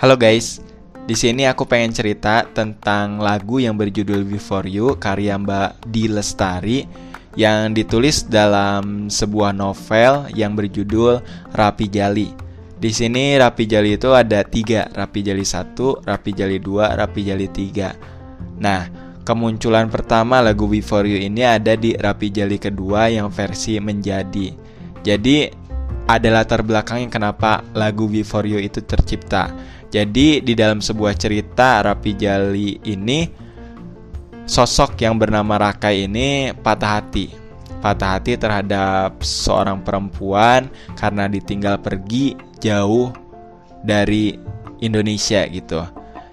Halo guys, di sini aku pengen cerita tentang lagu yang berjudul Before You karya Mbak Di Lestari yang ditulis dalam sebuah novel yang berjudul Rapi Jali. Di sini Rapi Jali itu ada tiga, Rapi Jali 1, Rapi Jali 2, Rapi Jali 3. Nah, kemunculan pertama lagu Before You ini ada di Rapi Jali kedua yang versi menjadi. Jadi ada latar belakangnya kenapa lagu Before You itu tercipta. Jadi di dalam sebuah cerita Rapi Jali ini sosok yang bernama Rakai ini patah hati. Patah hati terhadap seorang perempuan karena ditinggal pergi jauh dari Indonesia gitu.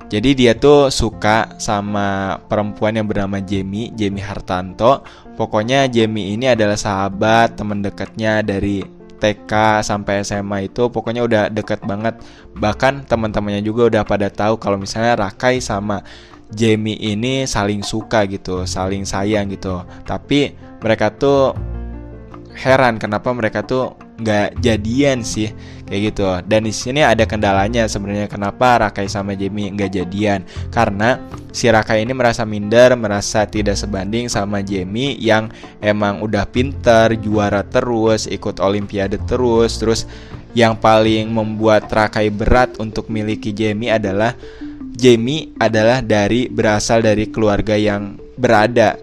Jadi dia tuh suka sama perempuan yang bernama Jamie, Jamie Hartanto. Pokoknya Jamie ini adalah sahabat, teman dekatnya dari TK sampai SMA itu pokoknya udah deket banget. Bahkan teman-temannya juga udah pada tahu kalau misalnya Rakai sama Jamie ini saling suka gitu saling sayang gitu. Tapi mereka tuh heran kenapa mereka tuh nggak jadian sih kayak gitu. Dan di sini ada kendalanya sebenarnya kenapa Rakai sama Jamie nggak jadian? Karena si Rakai ini merasa minder merasa tidak sebanding sama Jamie yang emang udah pinter juara terus ikut Olimpiade terus. Terus yang paling membuat Rakai berat untuk miliki Jamie adalah Jamie adalah dari berasal dari keluarga yang berada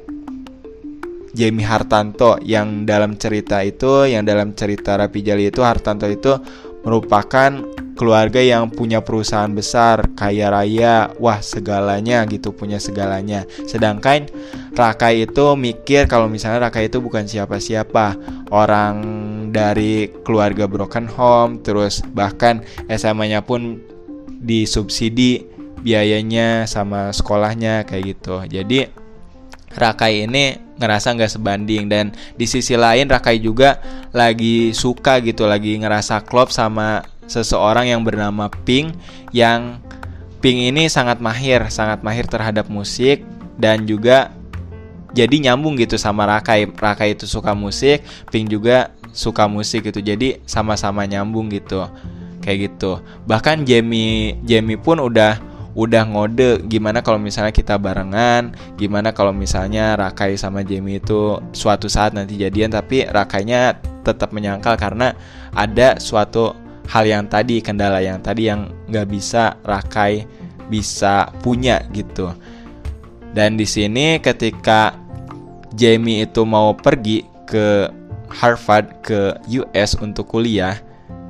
Jamie Hartanto yang dalam cerita itu, yang dalam cerita Rapi Jali itu Hartanto itu merupakan keluarga yang punya perusahaan besar, kaya raya, wah segalanya gitu, punya segalanya. Sedangkan Rakai itu mikir kalau misalnya Rakai itu bukan siapa-siapa, orang dari keluarga broken home, terus bahkan SMA-nya pun disubsidi biayanya sama sekolahnya kayak gitu. Jadi Rakai ini ngerasa nggak sebanding. Dan di sisi lain Rakai juga lagi suka gitu lagi ngerasa klop sama seseorang yang bernama Pink yang Pink ini sangat mahir sangat mahir terhadap musik dan juga jadi nyambung gitu sama Rakai. Rakai itu suka musik Pink juga suka musik gitu jadi sama-sama nyambung gitu kayak gitu. Bahkan Jamie Jamie pun udah udah ngode gimana kalau misalnya kita barengan, gimana kalau misalnya Rakai sama Jamie itu suatu saat nanti jadian tapi Rakainya tetap menyangkal karena ada suatu hal yang tadi kendala yang tadi yang nggak bisa Rakai bisa punya gitu. Dan di sini ketika Jamie itu mau pergi ke Harvard ke US untuk kuliah,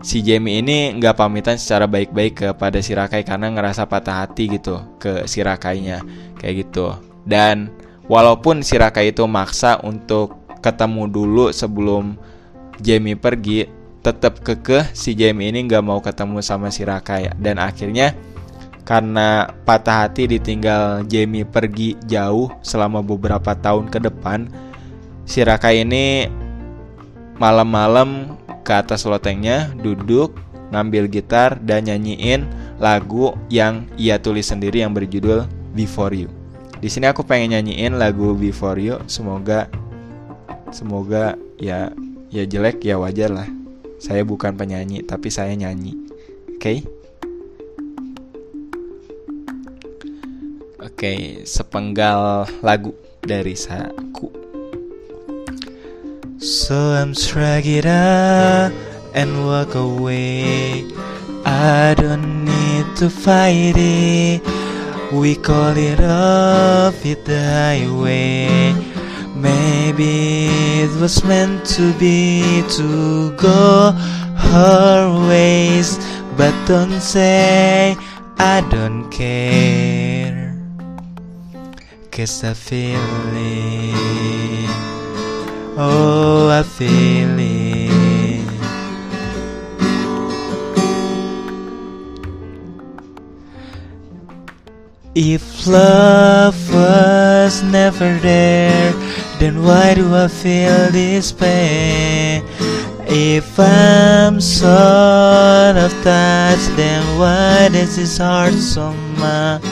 si Jamie ini nggak pamitan secara baik-baik kepada si Rakai karena ngerasa patah hati gitu ke si Rakainya. Kayak gitu. Dan walaupun si Rakai itu maksa untuk ketemu dulu sebelum Jamie pergi tetap kekeh si Jamie ini nggak mau ketemu sama si Rakai. Dan akhirnya karena patah hati ditinggal Jamie pergi jauh selama beberapa tahun ke depan si Rakai ini malam-malam ke atas lotengnya, duduk, ngambil gitar, dan nyanyiin lagu yang ia tulis sendiri yang berjudul Before You. Di sini aku pengen nyanyiin lagu Before You. Semoga semoga ya ya jelek ya wajar lah. Saya bukan penyanyi tapi saya nyanyi. Oke? Okay? Oke, okay, sepenggal lagu dari saku. So I'm strike it up and walk away. I don't need to fight it. We call it off it the highway. Maybe it was meant to be to go her ways, but don't say I don't care. Cause I feel it. Oh, I feel it. If love was never there, then why do I feel this pain? If I'm sort of touch, then why does this heart so much?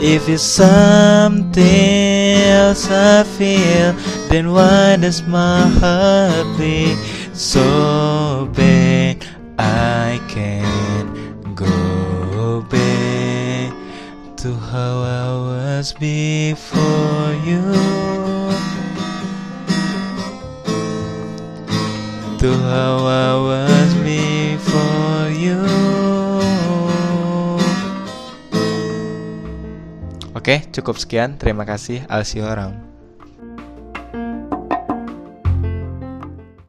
If it's something else I feel, then why does my heart beat so bad? I can't go back to how I was before you. To how I was before you. Oke, cukup sekian. Terima kasih. I'll see you around.